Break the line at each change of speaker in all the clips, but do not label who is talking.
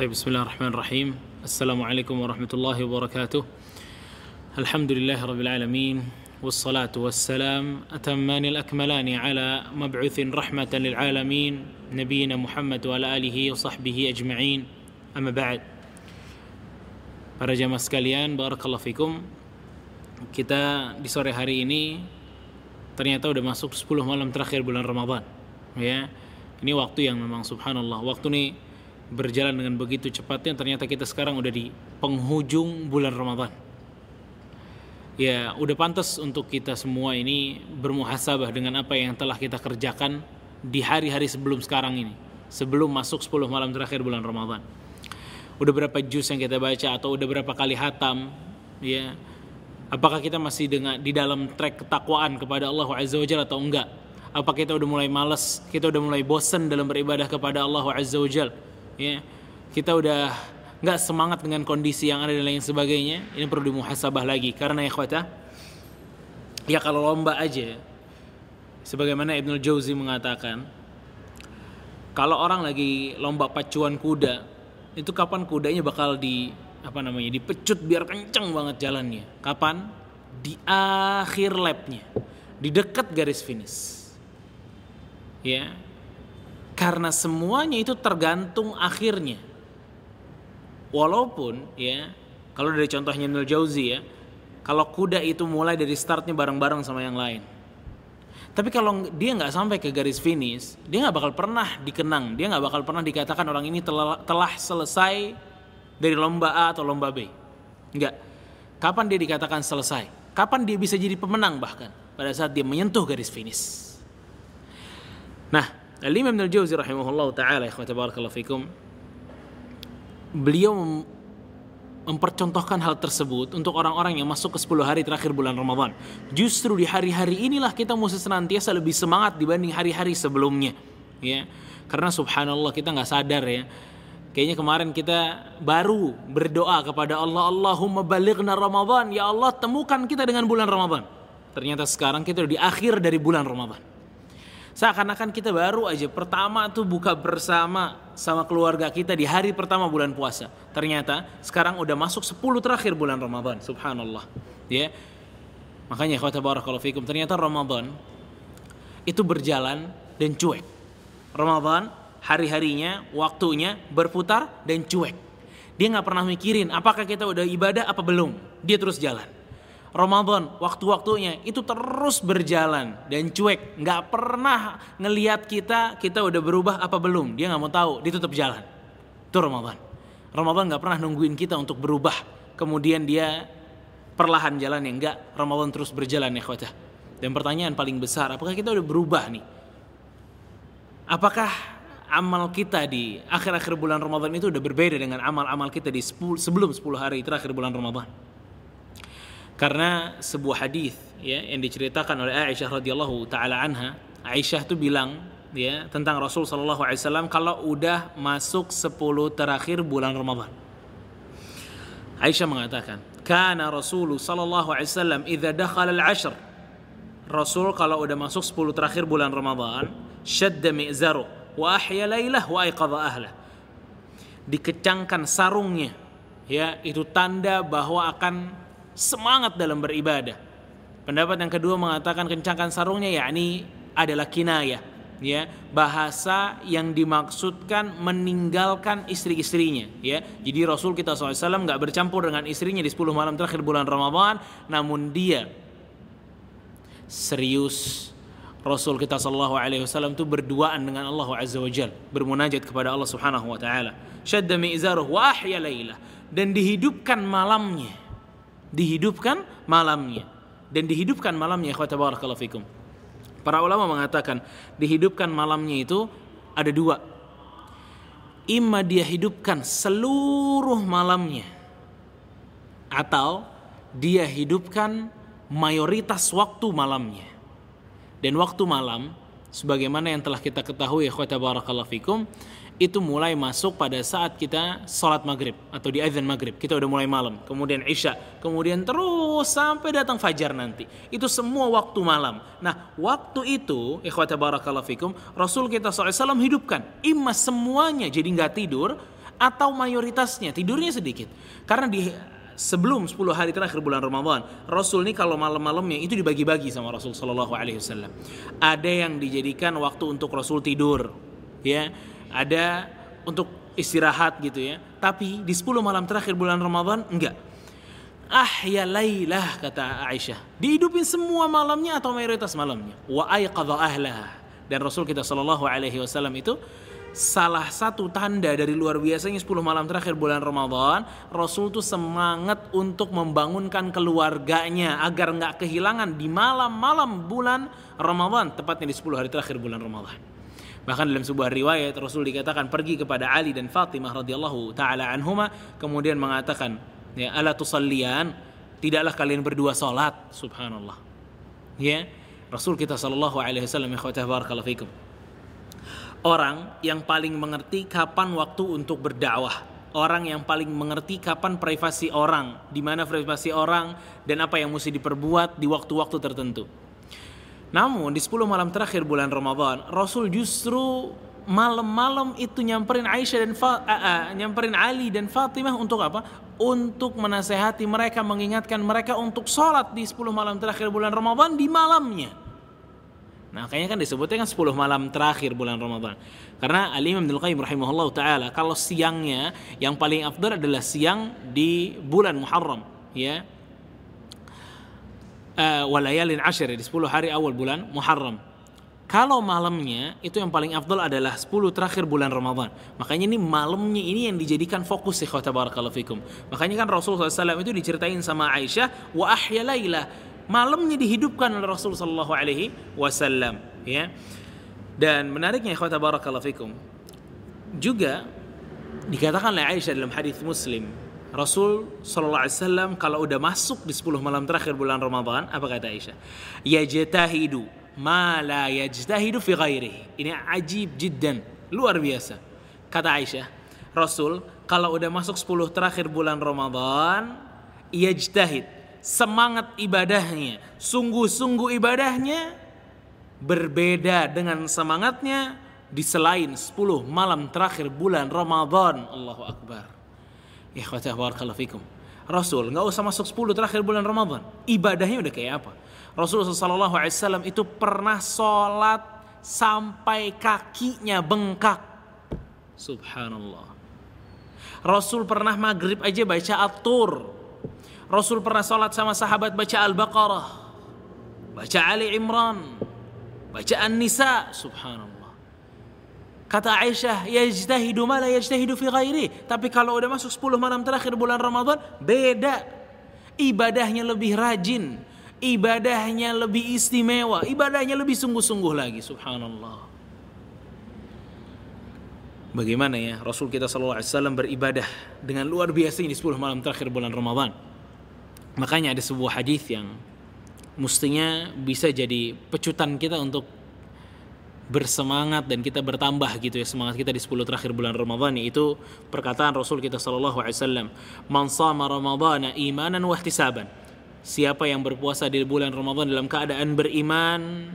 طيب بسم الله الرحمن الرحيم السلام عليكم ورحمة الله وبركاته الحمد لله رب العالمين والصلاة والسلام أتمان الأكملان على مبعوث رحمة للعالمين نبينا محمد وعلى آله وصحبه أجمعين أما بعد Para jamaah sekalian, barakallahu fikum. Kita di sore hari ini ternyata udah masuk 10 malam terakhir bulan Ramadan. Ya. Ini waktu yang memang subhanallah, waktu ini berjalan dengan begitu cepatnya ternyata kita sekarang udah di penghujung bulan Ramadan. Ya, udah pantas untuk kita semua ini bermuhasabah dengan apa yang telah kita kerjakan di hari-hari sebelum sekarang ini. Sebelum masuk 10 malam terakhir bulan Ramadan udah berapa juz yang kita baca atau udah berapa kali hatam ya apakah kita masih dengan di dalam track ketakwaan kepada Allah Azza wa Jalla atau enggak apa kita udah mulai males kita udah mulai bosan dalam beribadah kepada Allah Azza wa Jalla ya. Kita udah nggak semangat dengan kondisi yang ada dan lain sebagainya. Ini perlu dimuhasabah lagi. Karena ya khwata ya kalau lomba aja sebagaimana Ibnu Jauzi mengatakan kalau orang lagi lomba pacuan kuda itu kapan kudanya bakal di apa namanya dipecut biar kenceng banget jalannya? Kapan? Di akhir lapnya. Di dekat garis finish. Ya karena semuanya itu tergantung akhirnya walaupun ya kalau dari contohnya Nil Jauzi ya kalau kuda itu mulai dari startnya bareng-bareng sama yang lain tapi kalau dia nggak sampai ke garis finish, dia nggak bakal pernah dikenang, dia nggak bakal pernah dikatakan orang ini telah, telah selesai dari lomba A atau lomba B. Enggak. Kapan dia dikatakan selesai? Kapan dia bisa jadi pemenang bahkan? Pada saat dia menyentuh garis finish. Nah, Al-Imam Al-Jauzi rahimahullah ta'ala, ikhwata barakallahu fikum, beliau mempercontohkan hal tersebut untuk orang-orang yang masuk ke 10 hari terakhir bulan Ramadan. Justru di hari-hari inilah kita mesti senantiasa lebih semangat dibanding hari-hari sebelumnya. Ya, karena subhanallah kita nggak sadar ya. Kayaknya kemarin kita baru berdoa kepada Allah, Allahumma balighna Ramadan, ya Allah temukan kita dengan bulan Ramadan. Ternyata sekarang kita di akhir dari bulan Ramadan. Seakan-akan kita baru aja pertama tuh buka bersama sama keluarga kita di hari pertama bulan puasa. Ternyata sekarang udah masuk 10 terakhir bulan Ramadan. Subhanallah. Ya. Makanya kata barakallahu fikum ternyata Ramadan itu berjalan dan cuek. Ramadan hari-harinya, waktunya berputar dan cuek. Dia nggak pernah mikirin apakah kita udah ibadah apa belum. Dia terus jalan. Ramadan waktu-waktunya itu terus berjalan. Dan cuek nggak pernah ngeliat kita kita udah berubah apa belum. Dia nggak mau tahu dia tetap jalan. Itu Ramadan. Ramadan nggak pernah nungguin kita untuk berubah. Kemudian dia perlahan jalan yang enggak Ramadan terus berjalan ya khotah dan pertanyaan paling besar apakah kita udah berubah nih? Apakah amal kita di akhir-akhir bulan Ramadan itu udah berbeda dengan amal-amal kita di 10, sebelum 10 hari terakhir bulan Ramadan karena sebuah hadis ya yang diceritakan oleh Aisyah radhiyallahu taala anha Aisyah tuh bilang ya tentang Rasul sallallahu alaihi wasallam kalau udah masuk 10 terakhir bulan Ramadan. Aisyah mengatakan kana Rasul sallallahu alaihi wasallam idza dakhala al-ashr. Rasul kalau udah masuk 10 terakhir bulan Ramadan syadda mi'zaru wa ahya lailah wa aiqadha ahlah. Dikecangkan sarungnya ya itu tanda bahwa akan semangat dalam beribadah. Pendapat yang kedua mengatakan kencangkan sarungnya yakni adalah kinayah ya. Bahasa yang dimaksudkan meninggalkan istri-istrinya ya. Jadi Rasul kita SAW nggak bercampur dengan istrinya di 10 malam terakhir bulan Ramadan namun dia serius. Rasul kita Shallallahu Alaihi Wasallam itu berduaan dengan Allah Azza wa Jal bermunajat kepada Allah Subhanahu Wa Taala. Syadda mi'zaruh wa ahya dan dihidupkan malamnya dihidupkan malamnya. Dan dihidupkan malamnya ikhwata barakallahu fikum. Para ulama mengatakan dihidupkan malamnya itu ada dua. Imma dia hidupkan seluruh malamnya atau dia hidupkan mayoritas waktu malamnya. Dan waktu malam sebagaimana yang telah kita ketahui ikhwata barakallahu fikum itu mulai masuk pada saat kita sholat maghrib atau di azan maghrib. Kita udah mulai malam kemudian isya kemudian terus sampai datang fajar nanti. Itu semua waktu malam. Nah waktu itu ikhwata barakallahu fikum Rasul kita SAW hidupkan. Imma semuanya jadi nggak tidur atau mayoritasnya tidurnya sedikit. Karena di sebelum 10 hari terakhir bulan Ramadan, Rasul ini kalau malam-malamnya itu dibagi-bagi sama Rasul Shallallahu Alaihi Wasallam. Ada yang dijadikan waktu untuk Rasul tidur, ya, ada untuk istirahat gitu ya. Tapi di 10 malam terakhir bulan Ramadan enggak. Ah ya lailah kata Aisyah. Dihidupin semua malamnya atau mayoritas malamnya. Wa ayqadha ahlah. Dan Rasul kita Shallallahu alaihi wasallam itu salah satu tanda dari luar biasanya 10 malam terakhir bulan Ramadan Rasul tuh semangat untuk membangunkan keluarganya agar nggak kehilangan di malam-malam bulan Ramadan tepatnya di 10 hari terakhir bulan Ramadan bahkan dalam sebuah riwayat Rasul dikatakan pergi kepada Ali dan Fatimah radhiyallahu taala anhuma kemudian mengatakan ya ala tusallian tidaklah kalian berdua salat. Subhanallah. Ya Rasul kita sallallahu alaihi wasallam ikhwatah barakallahu fikum. Orang yang paling mengerti kapan waktu untuk berdakwah. Orang yang paling mengerti kapan privasi orang di mana privasi orang dan apa yang mesti diperbuat di waktu-waktu tertentu namun di 10 malam terakhir bulan Ramadan Rasul justru malam-malam itu nyamperin Aisyah dan uh, uh, nyamperin Ali dan Fatimah untuk apa? Untuk menasehati mereka, mengingatkan mereka untuk sholat di 10 malam terakhir bulan Ramadan di malamnya. Nah, kayaknya kan disebutnya kan 10 malam terakhir bulan Ramadan. Karena Ali Imam Qayyim rahimahullah taala kalau siangnya yang paling afdal adalah siang di bulan Muharram, ya. Uh, walayalin ashir di 10 hari awal bulan Muharram. Kalau malamnya itu yang paling afdal adalah 10 terakhir bulan Ramadan. Makanya ini malamnya ini yang dijadikan fokus ya barakallahu fikum. Makanya kan Rasulullah SAW itu diceritain sama Aisyah wa ahya laila malamnya dihidupkan oleh Rasul sallallahu alaihi wasallam ya. Dan menariknya ikhwata barakallahu fikum juga dikatakan oleh Aisyah dalam hadis Muslim Rasul sallallahu alaihi wasallam kalau udah masuk di 10 malam terakhir bulan Ramadan apa kata Aisyah? Yajtahidu ma la yajtahidu fi ghairihi. Ini ajib jiddan, luar biasa. Kata Aisyah, Rasul kalau udah masuk 10 terakhir bulan Ramadan, yajtahid semangat ibadahnya, sungguh-sungguh ibadahnya berbeda dengan semangatnya di selain 10 malam terakhir bulan Ramadan. Allahu Akbar. Ikhwatah barakallahu fikum. Rasul nggak usah masuk 10 terakhir bulan Ramadan. Ibadahnya udah kayak apa? Rasulullah SAW itu pernah sholat sampai kakinya bengkak. Subhanallah. Rasul pernah maghrib aja baca atur Rasul pernah sholat sama sahabat baca Al-Baqarah, baca Ali Imran, baca An-Nisa, subhanallah. Kata Aisyah, yajtahidu ma la yajtahidu fi ghairi. Tapi kalau udah masuk 10 malam terakhir bulan Ramadan, beda. Ibadahnya lebih rajin, ibadahnya lebih istimewa, ibadahnya lebih sungguh-sungguh lagi, subhanallah. Bagaimana ya Rasul kita sallallahu alaihi wasallam beribadah dengan luar biasa di 10 malam terakhir bulan Ramadan. Makanya ada sebuah hadis yang mestinya bisa jadi pecutan kita untuk bersemangat dan kita bertambah gitu ya semangat kita di 10 terakhir bulan Ramadan itu perkataan Rasul kita sallallahu alaihi wasallam. Man shama ramadhana imanan wa ihtisaban. Siapa yang berpuasa di bulan Ramadan dalam keadaan beriman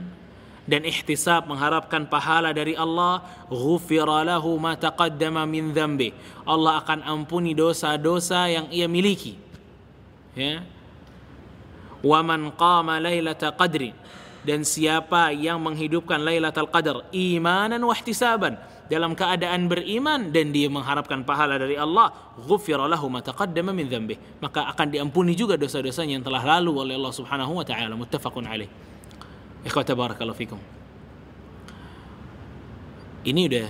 dan ihtisab mengharapkan pahala dari Allah ghufira lahu ma taqaddama min dhanbi. Allah akan ampuni dosa-dosa yang ia miliki. Ya. Waman qama lailata qadri dan siapa yang menghidupkan Lailatul Qadar imanan wa ihtisaban dalam keadaan beriman dan dia mengharapkan pahala dari Allah ghufira lahu ma taqaddama min dhanbi maka akan diampuni juga dosa-dosanya yang telah lalu oleh Allah Subhanahu wa taala. Muttafaqun alaih. Ikhwata barakallahu fikum. Ini udah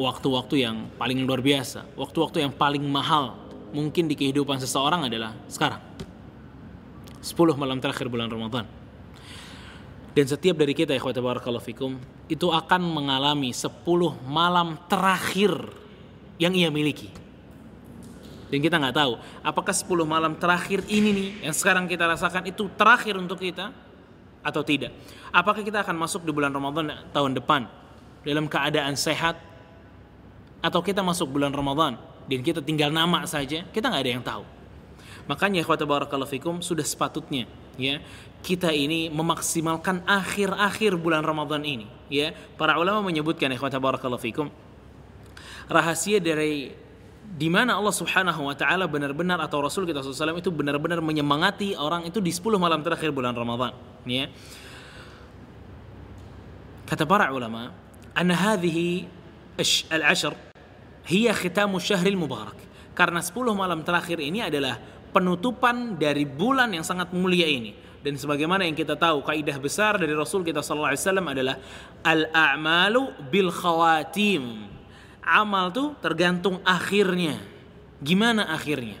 waktu-waktu yang paling luar biasa. Waktu-waktu yang paling mahal mungkin di kehidupan seseorang adalah sekarang. 10 malam terakhir bulan Ramadan. Dan setiap dari kita ya barakallahu fikum itu akan mengalami 10 malam terakhir yang ia miliki. Dan kita nggak tahu apakah 10 malam terakhir ini nih yang sekarang kita rasakan itu terakhir untuk kita atau tidak. Apakah kita akan masuk di bulan Ramadan tahun depan dalam keadaan sehat atau kita masuk bulan Ramadan dan kita tinggal nama saja, kita nggak ada yang tahu. Makanya ikhwata barakallahu fikum sudah sepatutnya ya kita ini memaksimalkan akhir-akhir bulan Ramadan ini ya. Para ulama menyebutkan ikhwata barakallahu fikum rahasia dari di mana Allah Subhanahu wa taala benar-benar atau Rasul kita SAW itu benar-benar menyemangati orang itu di 10 malam terakhir bulan Ramadan ya kata para ulama anna hadhihi al-ashr hiya khitamu syahril mubarak karena 10 malam terakhir ini adalah penutupan dari bulan yang sangat mulia ini. Dan sebagaimana yang kita tahu kaidah besar dari Rasul kita sallallahu alaihi wasallam adalah al a'malu bil khawatim. Amal tuh tergantung akhirnya. Gimana akhirnya?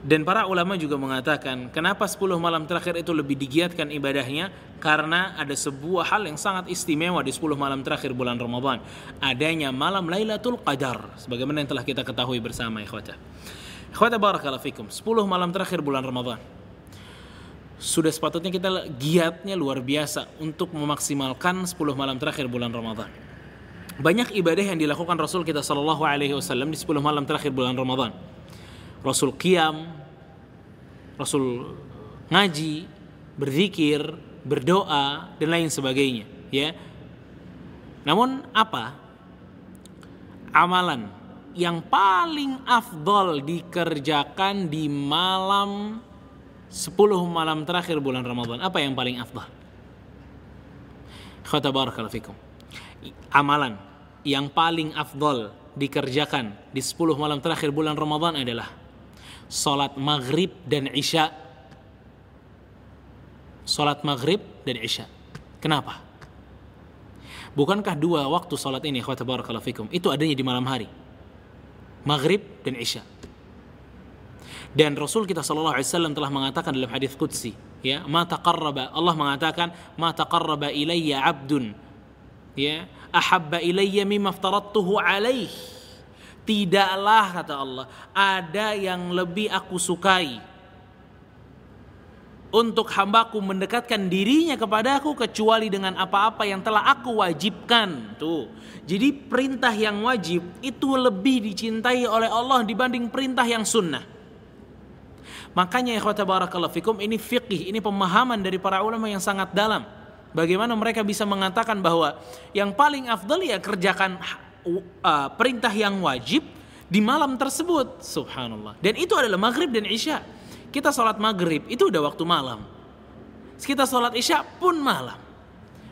Dan para ulama juga mengatakan kenapa 10 malam terakhir itu lebih digiatkan ibadahnya? Karena ada sebuah hal yang sangat istimewa di 10 malam terakhir bulan Ramadan. Adanya malam Lailatul Qadar. Sebagaimana yang telah kita ketahui bersama ikhwata ikhwata barakallahu fikum 10 malam terakhir bulan Ramadan sudah sepatutnya kita giatnya luar biasa untuk memaksimalkan 10 malam terakhir bulan Ramadan banyak ibadah yang dilakukan Rasul kita Shallallahu Alaihi Wasallam di 10 malam terakhir bulan Ramadan Rasul kiam, Rasul ngaji, berzikir, berdoa dan lain sebagainya, ya. Namun apa? Amalan yang paling afdol dikerjakan di malam 10 malam terakhir bulan Ramadan. Apa yang paling afdal? Khata barakallahu fikum. Amalan yang paling afdol dikerjakan di 10 malam terakhir bulan Ramadan adalah Salat maghrib dan isya Salat maghrib dan isya Kenapa? Bukankah dua waktu salat ini khawata barakallahu fikum Itu adanya di malam hari Maghrib dan isya. Dan Rasul kita sallallahu alaihi wasallam telah mengatakan dalam hadis qudsi ya ma taqarraba Allah mengatakan ma taqarraba ilayya 'abdun. Ya ahabba ilayya mimma aftaradtuhu alaihi Tidaklah kata Allah ada yang lebih aku sukai untuk hambaku mendekatkan dirinya kepada aku kecuali dengan apa-apa yang telah aku wajibkan. Tuh. Jadi perintah yang wajib itu lebih dicintai oleh Allah dibanding perintah yang sunnah. Makanya ya barakallahu fikum ini fiqih, ini pemahaman dari para ulama yang sangat dalam. Bagaimana mereka bisa mengatakan bahwa yang paling afdal ya kerjakan perintah yang wajib di malam tersebut subhanallah dan itu adalah maghrib dan isya kita sholat maghrib itu udah waktu malam. Kita sholat isya pun malam.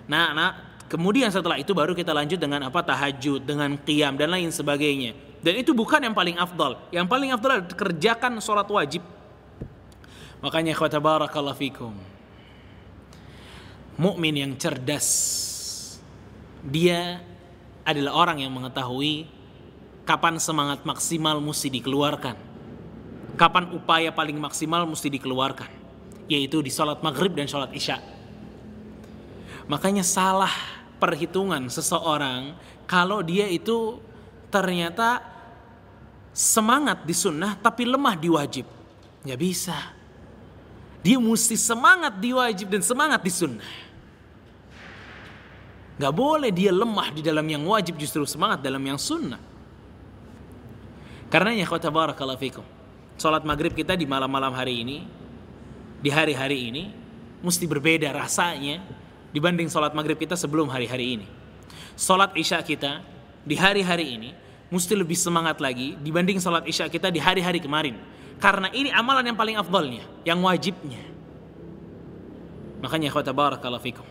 Nah, nah kemudian setelah itu baru kita lanjut dengan apa? Tahajud dengan qiyam dan lain sebagainya. Dan itu bukan yang paling afdal. Yang paling afdal adalah kerjakan sholat wajib. Makanya khawata barakallahu fikum. Mukmin yang cerdas dia adalah orang yang mengetahui kapan semangat maksimal mesti dikeluarkan. Kapan upaya paling maksimal mesti dikeluarkan. Yaitu di sholat maghrib dan sholat isya. Makanya salah perhitungan seseorang kalau dia itu ternyata semangat di sunnah tapi lemah di wajib. Nggak bisa. Dia mesti semangat di wajib dan semangat di sunnah. Gak boleh dia lemah di dalam yang wajib justru semangat dalam yang sunnah. Karena ya kata barakallahu fikum. Salat maghrib kita di malam-malam hari ini, di hari-hari ini, mesti berbeda rasanya dibanding salat maghrib kita sebelum hari-hari ini. Salat isya kita di hari-hari ini mesti lebih semangat lagi dibanding salat isya kita di hari-hari kemarin. Karena ini amalan yang paling afdalnya, yang wajibnya. Makanya kata barakallahu fikum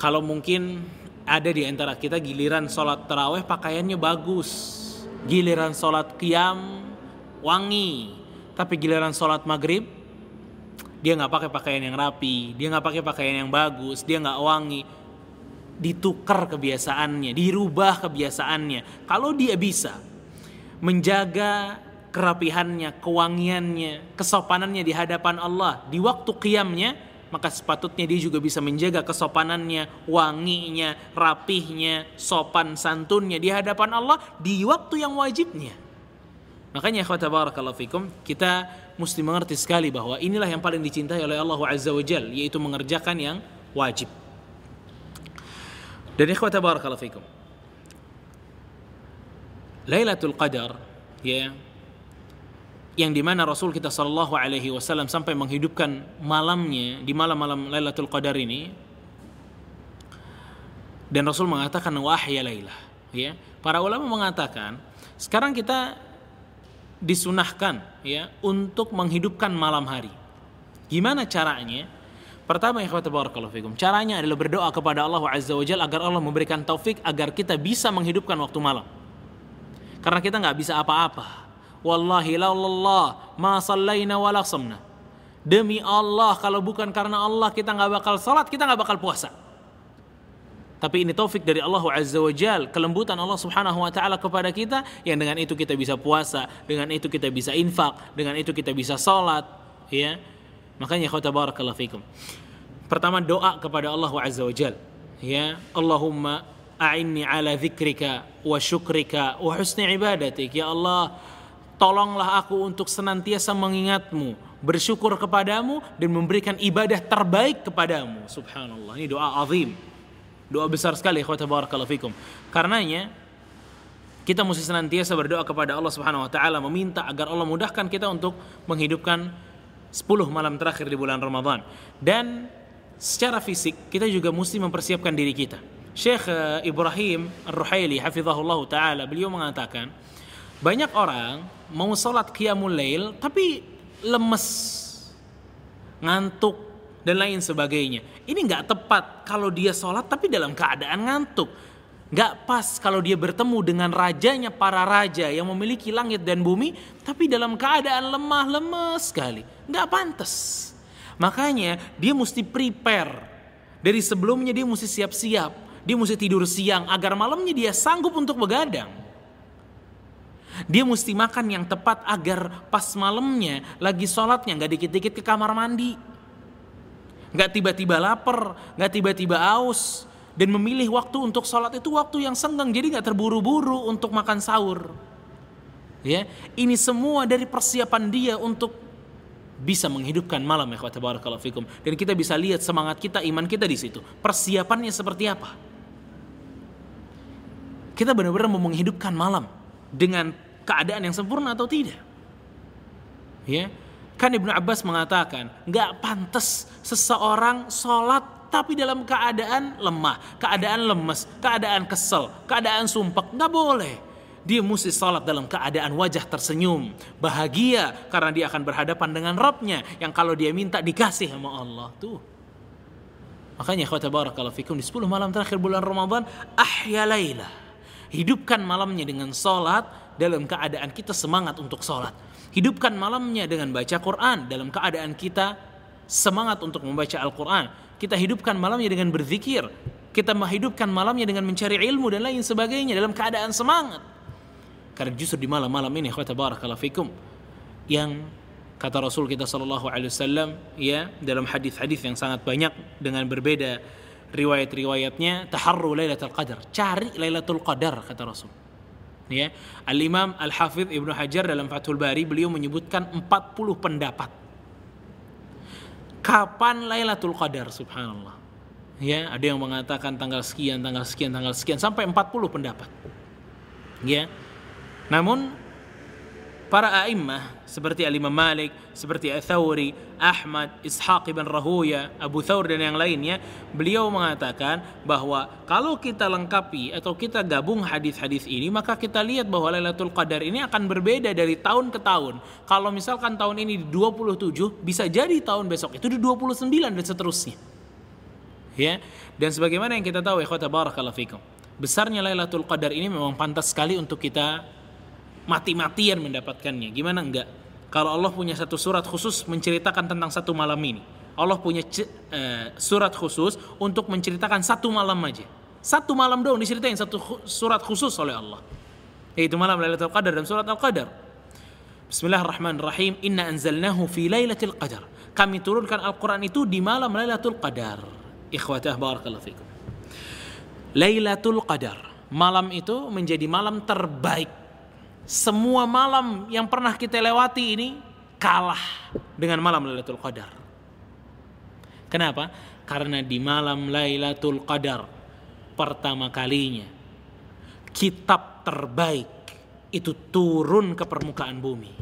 kalau mungkin ada di antara kita giliran sholat terawih pakaiannya bagus, giliran sholat qiyam wangi, tapi giliran sholat maghrib dia nggak pakai pakaian yang rapi, dia nggak pakai pakaian yang bagus, dia nggak wangi, ditukar kebiasaannya, dirubah kebiasaannya. Kalau dia bisa menjaga kerapihannya, kewangiannya, kesopanannya di hadapan Allah di waktu qiyamnya, maka sepatutnya dia juga bisa menjaga kesopanannya, wanginya, rapihnya, sopan santunnya di hadapan Allah di waktu yang wajibnya. Makanya ikhwata barakallahu fikum, kita mesti mengerti sekali bahwa inilah yang paling dicintai oleh Allah Azza wa Jal, yaitu mengerjakan yang wajib. Dan ikhwata barakallahu fikum. Lailatul Qadar ya yang di mana Rasul kita Shallallahu Alaihi Wasallam sampai menghidupkan malamnya di malam-malam Lailatul Qadar ini dan Rasul mengatakan wahya Lailah Ya, para ulama mengatakan sekarang kita disunahkan ya untuk menghidupkan malam hari. Gimana caranya? Pertama ikhwat barakallahu fikum. Caranya adalah berdoa kepada Allah Azza wa agar Allah memberikan taufik agar kita bisa menghidupkan waktu malam. Karena kita nggak bisa apa-apa. Wallahi la Allah ma sallaina. Demi Allah kalau bukan karena Allah kita nggak bakal salat, kita nggak bakal puasa. Tapi ini taufik dari Allah Azza wa Jal, kelembutan Allah Subhanahu wa taala kepada kita yang dengan itu kita bisa puasa, dengan itu kita bisa infak, dengan itu kita bisa salat, ya. Makanya khotbah barakallahu fikum. Pertama doa kepada Allah Azza wa Jal. Ya, Allahumma a'inni ala dzikrika wa syukrika wa husni ibadatik. Ya Allah, tolonglah aku untuk senantiasa mengingatmu, bersyukur kepadamu dan memberikan ibadah terbaik kepadamu. Subhanallah. Ini doa azim. Doa besar sekali khotbah barakallahu fikum. Karenanya kita mesti senantiasa berdoa kepada Allah Subhanahu wa taala meminta agar Allah mudahkan kita untuk menghidupkan 10 malam terakhir di bulan Ramadan. Dan secara fisik kita juga mesti mempersiapkan diri kita. Syekh eh, Ibrahim Ar-Ruhaili hafizahullah taala beliau mengatakan banyak orang mau salat qiyamul lail tapi lemes, ngantuk dan lain sebagainya. Ini nggak tepat kalau dia sholat tapi dalam keadaan ngantuk. Gak pas kalau dia bertemu dengan rajanya para raja yang memiliki langit dan bumi, tapi dalam keadaan lemah lemes sekali. Gak pantas. Makanya dia mesti prepare. Dari sebelumnya dia mesti siap-siap. Dia mesti tidur siang agar malamnya dia sanggup untuk begadang. Dia mesti makan yang tepat agar pas malamnya lagi sholatnya gak dikit-dikit ke kamar mandi. Gak tiba-tiba lapar, gak tiba-tiba aus, dan memilih waktu untuk sholat itu waktu yang senggang. Jadi nggak terburu-buru untuk makan sahur. Ya ini semua dari persiapan dia untuk bisa menghidupkan malam ya barakallahu fikum. Dan kita bisa lihat semangat kita iman kita di situ. Persiapannya seperti apa? Kita benar-benar mau menghidupkan malam dengan keadaan yang sempurna atau tidak? Ya kan Ibnu Abbas mengatakan nggak pantas seseorang sholat tapi dalam keadaan lemah, keadaan lemes, keadaan kesel, keadaan sumpah, nggak boleh. Dia mesti salat dalam keadaan wajah tersenyum, bahagia karena dia akan berhadapan dengan Rabbnya yang kalau dia minta dikasih sama Allah tuh. Makanya khawata barakallahu fikum di 10 malam terakhir bulan Ramadan ahya laila. Hidupkan malamnya dengan salat dalam keadaan kita semangat untuk salat. Hidupkan malamnya dengan baca Quran. Dalam keadaan kita semangat untuk membaca Al-Quran. Kita hidupkan malamnya dengan berzikir, kita menghidupkan malamnya dengan mencari ilmu dan lain sebagainya dalam keadaan semangat. Karena justru di malam-malam ini, kata barakallahu fikum, yang kata Rasul kita sallallahu alaihi wasallam ya dalam hadis-hadis yang sangat banyak dengan berbeda riwayat-riwayatnya taharru lailatul qadar. Cari lailatul qadar kata Rasul ya. Al Imam Al Hafidh Ibnu Hajar dalam Fathul Bari beliau menyebutkan 40 pendapat. Kapan Lailatul Qadar? Subhanallah. Ya ada yang mengatakan tanggal sekian tanggal sekian tanggal sekian sampai 40 pendapat. Ya. Namun para a'immah seperti Al-Imam Malik, seperti Al-Thawri, Ahmad, Ishaq ibn Rahuya, Abu Thawr dan yang lainnya, beliau mengatakan bahwa kalau kita lengkapi atau kita gabung hadis-hadis ini, maka kita lihat bahwa Lailatul Qadar ini akan berbeda dari tahun ke tahun. Kalau misalkan tahun ini di 27, bisa jadi tahun besok itu di 29 dan seterusnya. Ya. Dan sebagaimana yang kita tahu ya barakallahu fikum. Besarnya Lailatul Qadar ini memang pantas sekali untuk kita mati-matian mendapatkannya. Gimana enggak? Kalau Allah punya satu surat khusus menceritakan tentang satu malam ini. Allah punya uh, surat khusus untuk menceritakan satu malam aja. Satu malam dong diceritain satu surat khusus oleh Allah. Yaitu malam Lailatul Qadar dan surat Al-Qadar. Bismillahirrahmanirrahim. Inna anzalnahu fi Lailatul Qadar. Kami turunkan Al-Quran itu di malam Lailatul Qadar. Ikhwatah barakallahu fikum. Lailatul Qadar. Malam itu menjadi malam terbaik semua malam yang pernah kita lewati ini kalah dengan malam Lailatul Qadar. Kenapa? Karena di malam Lailatul Qadar pertama kalinya kitab terbaik itu turun ke permukaan bumi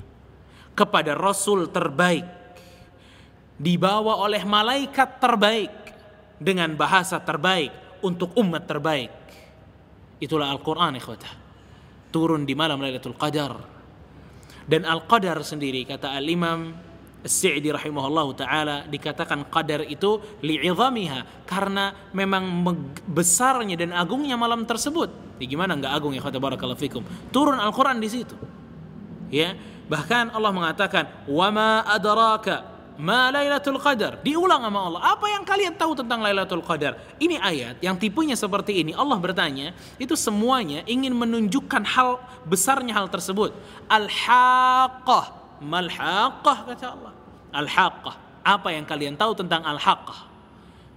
kepada rasul terbaik dibawa oleh malaikat terbaik dengan bahasa terbaik untuk umat terbaik Itulah Al-Quran ikhwatah. Turun di malam Lailatul Qadar. Dan Al-Qadar sendiri kata Al-Imam As-Sa'di rahimahullahu taala dikatakan qadar itu li'idhamiha karena memang besarnya dan agungnya malam tersebut. Ya, gimana nggak agung ya kata barakallahu fikum. Turun Al-Qur'an di situ. Ya, bahkan Allah mengatakan wa ma adraka ma Lailatul Qadar. Diulang sama Allah. Apa yang kalian tahu tentang Lailatul Qadar? Ini ayat yang tipenya seperti ini. Allah bertanya, itu semuanya ingin menunjukkan hal besarnya hal tersebut. Al-Haqqah. Mal-Haqqah kata Allah. Al-Haqqah. Apa yang kalian tahu tentang Al-Haqqah?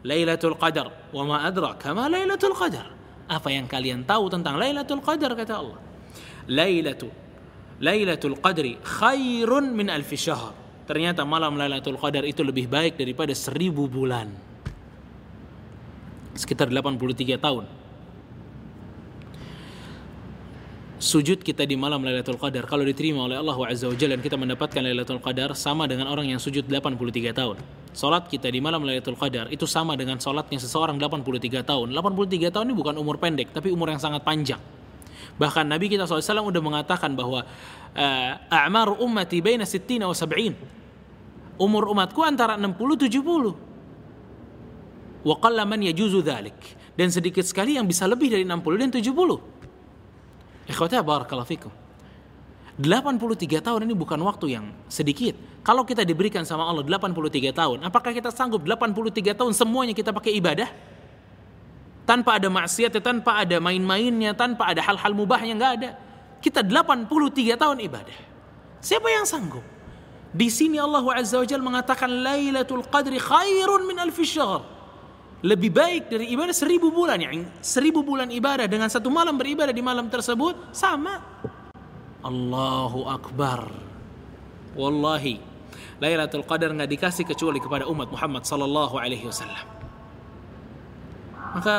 Lailatul Qadar. Wa ma adraka ma Lailatul Qadar. Apa yang kalian tahu tentang Lailatul Qadar kata Allah? Lailatul Lailatul Qadri khairun min alfi syahr ternyata malam Lailatul Qadar itu lebih baik daripada seribu bulan. Sekitar 83 tahun. Sujud kita di malam Lailatul Qadar kalau diterima oleh Allah Azza wa dan kita mendapatkan Lailatul Qadar sama dengan orang yang sujud 83 tahun. Salat kita di malam Lailatul Qadar itu sama dengan salatnya seseorang 83 tahun. 83 tahun ini bukan umur pendek tapi umur yang sangat panjang. Bahkan Nabi kita SAW sudah mengatakan bahwa uh, a'mar ummati baina 60 wa 70 umur umatku antara 60 70. Wa qalla man yajuzu dhalik. Dan sedikit sekali yang bisa lebih dari 60 dan 70. Ikhwata barakallahu fikum. 83 tahun ini bukan waktu yang sedikit. Kalau kita diberikan sama Allah 83 tahun, apakah kita sanggup 83 tahun semuanya kita pakai ibadah? Tanpa ada maksiat, tanpa ada main-mainnya, tanpa ada hal-hal mubahnya nggak ada. Kita 83 tahun ibadah. Siapa yang sanggup? Di sini Allah Azza wa Jalla mengatakan Lailatul Qadri khairun min alfi syahr. Lebih baik dari ibadah seribu bulan. Yang seribu bulan ibadah dengan satu malam beribadah di malam tersebut sama. Allahu Akbar. Wallahi. Lailatul Qadar nggak dikasih kecuali kepada umat Muhammad sallallahu alaihi wasallam. Maka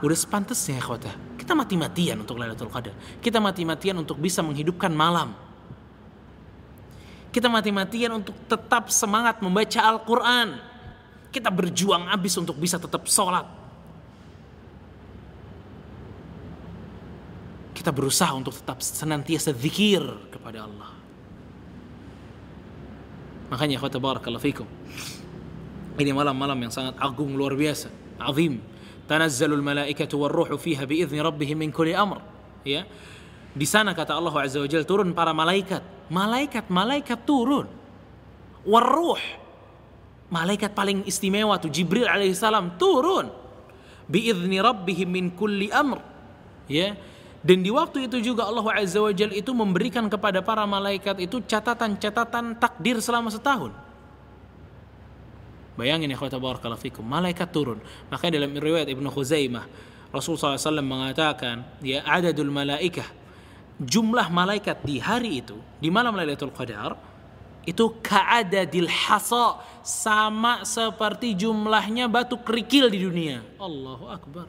udah sepantasnya ya khotah. Kita mati-matian untuk Lailatul Qadar. Kita mati-matian untuk bisa menghidupkan malam kita mati-matian untuk tetap semangat membaca Al-Quran. Kita berjuang habis untuk bisa tetap sholat. Kita berusaha untuk tetap senantiasa zikir kepada Allah. Makanya khawata barakallahu fikum. Ini malam-malam yang sangat agung luar biasa, azim. Tanazzalul malaikatu warruhu fiha biizni rabbihim min kulli amr. Ya. Di sana kata Allah Azza wa Jalla turun para malaikat. Malaikat-malaikat turun. Warruh. Malaikat paling istimewa tuh Jibril alaihissalam turun. Biizni rabbihim min kulli amr. Ya. Dan di waktu itu juga Allah Azza wa Jalla itu memberikan kepada para malaikat itu catatan-catatan takdir selama setahun. Bayangin ya khawatir barakallahu fikum. Malaikat turun. Makanya dalam riwayat Ibnu Khuzaimah Rasulullah SAW mengatakan ya adadul malaikah jumlah malaikat di hari itu di malam Lailatul Qadar itu ka'adadil hasa sama seperti jumlahnya batu kerikil di dunia. Allahu akbar.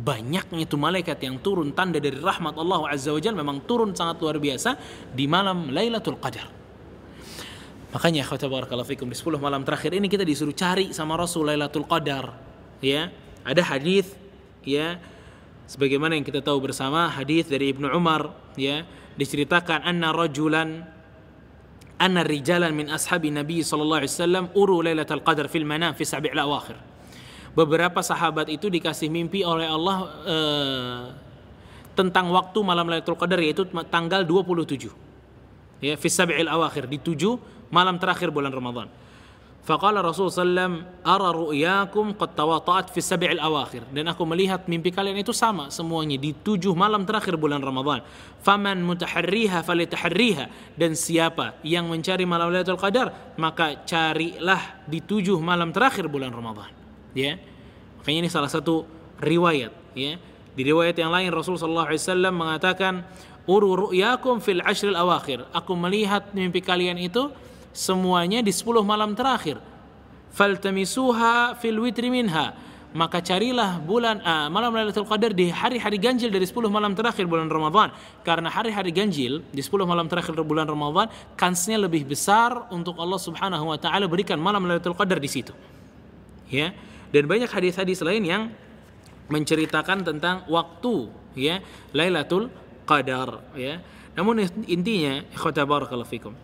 Banyaknya itu malaikat yang turun tanda dari rahmat Allah Azza wa memang turun sangat luar biasa di malam Lailatul Qadar. Makanya kata barakallahu fikum di 10 malam terakhir ini kita disuruh cari sama Rasul Lailatul Qadar. Ya, ada hadis ya sebagaimana yang kita tahu bersama hadis dari Ibnu Umar ya diceritakan anna rajulan anna rijalan min ashabi Nabi sallallahu alaihi wasallam uru lailatul qadar fil manam fi sab'il awakhir beberapa sahabat itu dikasih mimpi oleh Allah uh, tentang waktu malam Lailatul Qadar yaitu tanggal 27 ya fi sab'il awakhir di tujuh malam terakhir bulan Ramadan Faqala Rasul sallam ara ru'yakum qad tawata'at fi sab'il awakhir dan aku melihat mimpi kalian itu sama semuanya di tujuh malam terakhir bulan Ramadan. Faman mutaharriha falitaharriha dan siapa yang mencari malam Lailatul Qadar maka carilah di tujuh malam terakhir bulan Ramadan. Ya. Makanya ini salah satu riwayat ya. Di riwayat yang lain Rasul sallallahu alaihi wasallam mengatakan uru fil ashril awakhir. Aku melihat mimpi kalian itu semuanya di 10 malam terakhir. Faltamisuha fil witri minha. Maka carilah bulan uh, malam Lailatul Qadar di hari-hari ganjil dari 10 malam terakhir bulan Ramadan. Karena hari-hari ganjil di 10 malam terakhir bulan Ramadan kansnya lebih besar untuk Allah Subhanahu wa taala berikan malam Lailatul Qadar di situ. Ya. Dan banyak hadis-hadis lain yang menceritakan tentang waktu ya Lailatul Qadar ya. Namun intinya ikhwata barakallahu fikum.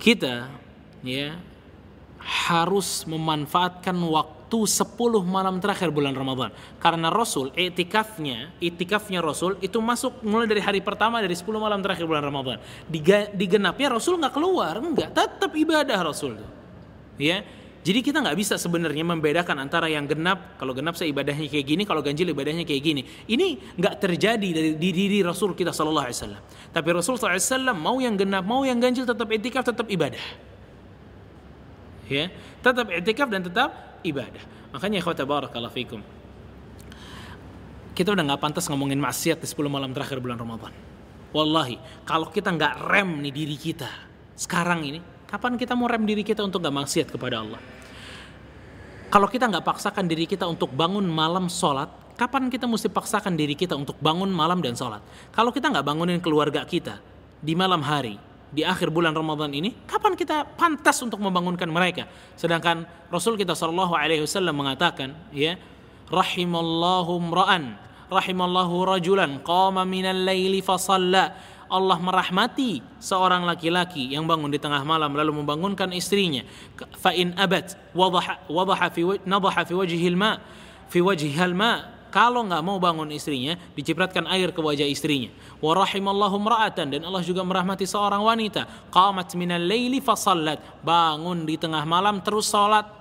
Kita ya harus memanfaatkan waktu 10 malam terakhir bulan Ramadan. Karena Rasul, itikafnya, itikafnya Rasul itu masuk mulai dari hari pertama dari 10 malam terakhir bulan Ramadan. Digenapnya Rasul nggak keluar, enggak, tetap ibadah Rasul. Ya, jadi kita nggak bisa sebenarnya membedakan antara yang genap, kalau genap saya ibadahnya kayak gini, kalau ganjil ibadahnya kayak gini. Ini nggak terjadi dari di diri Rasul kita Shallallahu Alaihi Wasallam. Tapi Rasul SAW mau yang genap, mau yang ganjil tetap etikaf, tetap ibadah. Ya, tetap etikaf dan tetap ibadah. Makanya ikhwata barakallahu fikum. Kita udah nggak pantas ngomongin maksiat di 10 malam terakhir bulan Ramadan. Wallahi, kalau kita nggak rem nih diri kita sekarang ini, Kapan kita mau rem diri kita untuk gak maksiat kepada Allah? Kalau kita nggak paksakan diri kita untuk bangun malam sholat, kapan kita mesti paksakan diri kita untuk bangun malam dan sholat? Kalau kita nggak bangunin keluarga kita di malam hari, di akhir bulan Ramadan ini, kapan kita pantas untuk membangunkan mereka? Sedangkan Rasul kita Shallallahu Alaihi Wasallam mengatakan, ya, rahimallahu ra'an, rahimallahu rajulan, qama minal laili fasalla Allah merahmati seorang laki-laki yang bangun di tengah malam lalu membangunkan istrinya. Fa in abat wadaha wadaha fi fi ma fi ma. Kalau nggak mau bangun istrinya dicipratkan air ke wajah istrinya. Wa rahimallahu dan Allah juga merahmati seorang wanita. Qamat minal laili fa bangun di tengah malam terus salat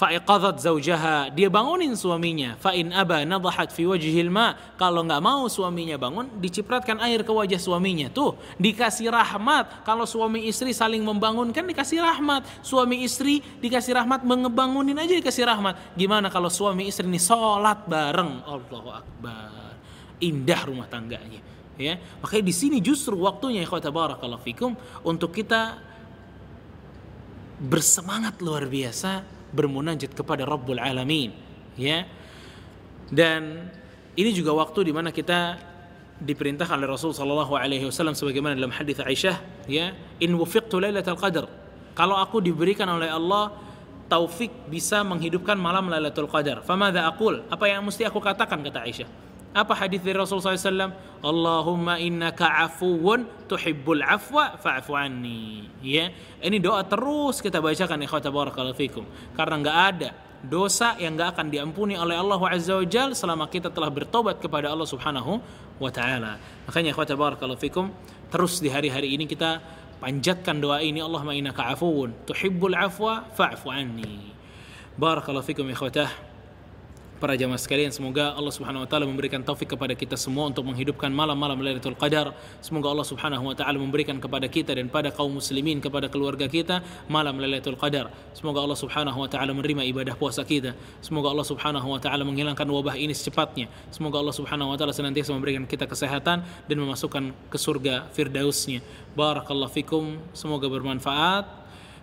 fa'iqadat zaujaha dia bangunin suaminya. Fa'in aba nadahat fi wajhil ma. Kalau nggak mau suaminya bangun dicipratkan air ke wajah suaminya. Tuh dikasih rahmat. Kalau suami istri saling membangunkan dikasih rahmat. Suami istri dikasih rahmat mengebangunin aja dikasih rahmat. Gimana kalau suami istri ini sholat bareng? Allahu akbar. Indah rumah tangganya. Ya makanya di sini justru waktunya ikhwata barakallahu fikum untuk kita bersemangat luar biasa bermunajat kepada Rabbul Alamin ya dan ini juga waktu di mana kita diperintahkan oleh Rasul sallallahu alaihi wasallam sebagaimana dalam hadis Aisyah ya in wufiqtu lailatul qadar kalau aku diberikan oleh Allah taufik bisa menghidupkan malam Lailatul Qadar. Famadza aqul? Apa yang mesti aku katakan kata Aisyah? Apa hadis dari Rasul SAW? Allahumma innaka afuwun tuhibbul afwa fa'fu anni. Ya, ini doa terus kita bacakan ikhwata barakallahu fikum. Karena nggak ada dosa yang nggak akan diampuni oleh Allah Azza wa Jal selama kita telah bertobat kepada Allah Subhanahu wa taala. Makanya ikhwata barakallahu fikum, terus di hari-hari ini kita panjatkan doa ini Allahumma innaka afuwun tuhibbul afwa fa'fu anni. Barakallahu fikum ikhwatah para jamaah sekalian semoga Allah Subhanahu wa taala memberikan taufik kepada kita semua untuk menghidupkan malam-malam Lailatul Qadar. Semoga Allah Subhanahu wa taala memberikan kepada kita dan pada kaum muslimin kepada keluarga kita malam Lailatul Qadar. Semoga Allah Subhanahu wa taala menerima ibadah puasa kita. Semoga Allah Subhanahu wa taala menghilangkan wabah ini secepatnya. Semoga Allah Subhanahu wa taala senantiasa memberikan kita kesehatan dan memasukkan ke surga firdausnya. Barakallahu fikum. Semoga bermanfaat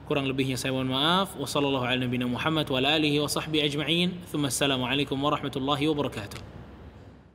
kurang lebihnya saya mohon maaf wasallallahu ala nabiyina Muhammad wa alihi wa sahbihi ajma'in thumma assalamu alaikum warahmatullahi wabarakatuh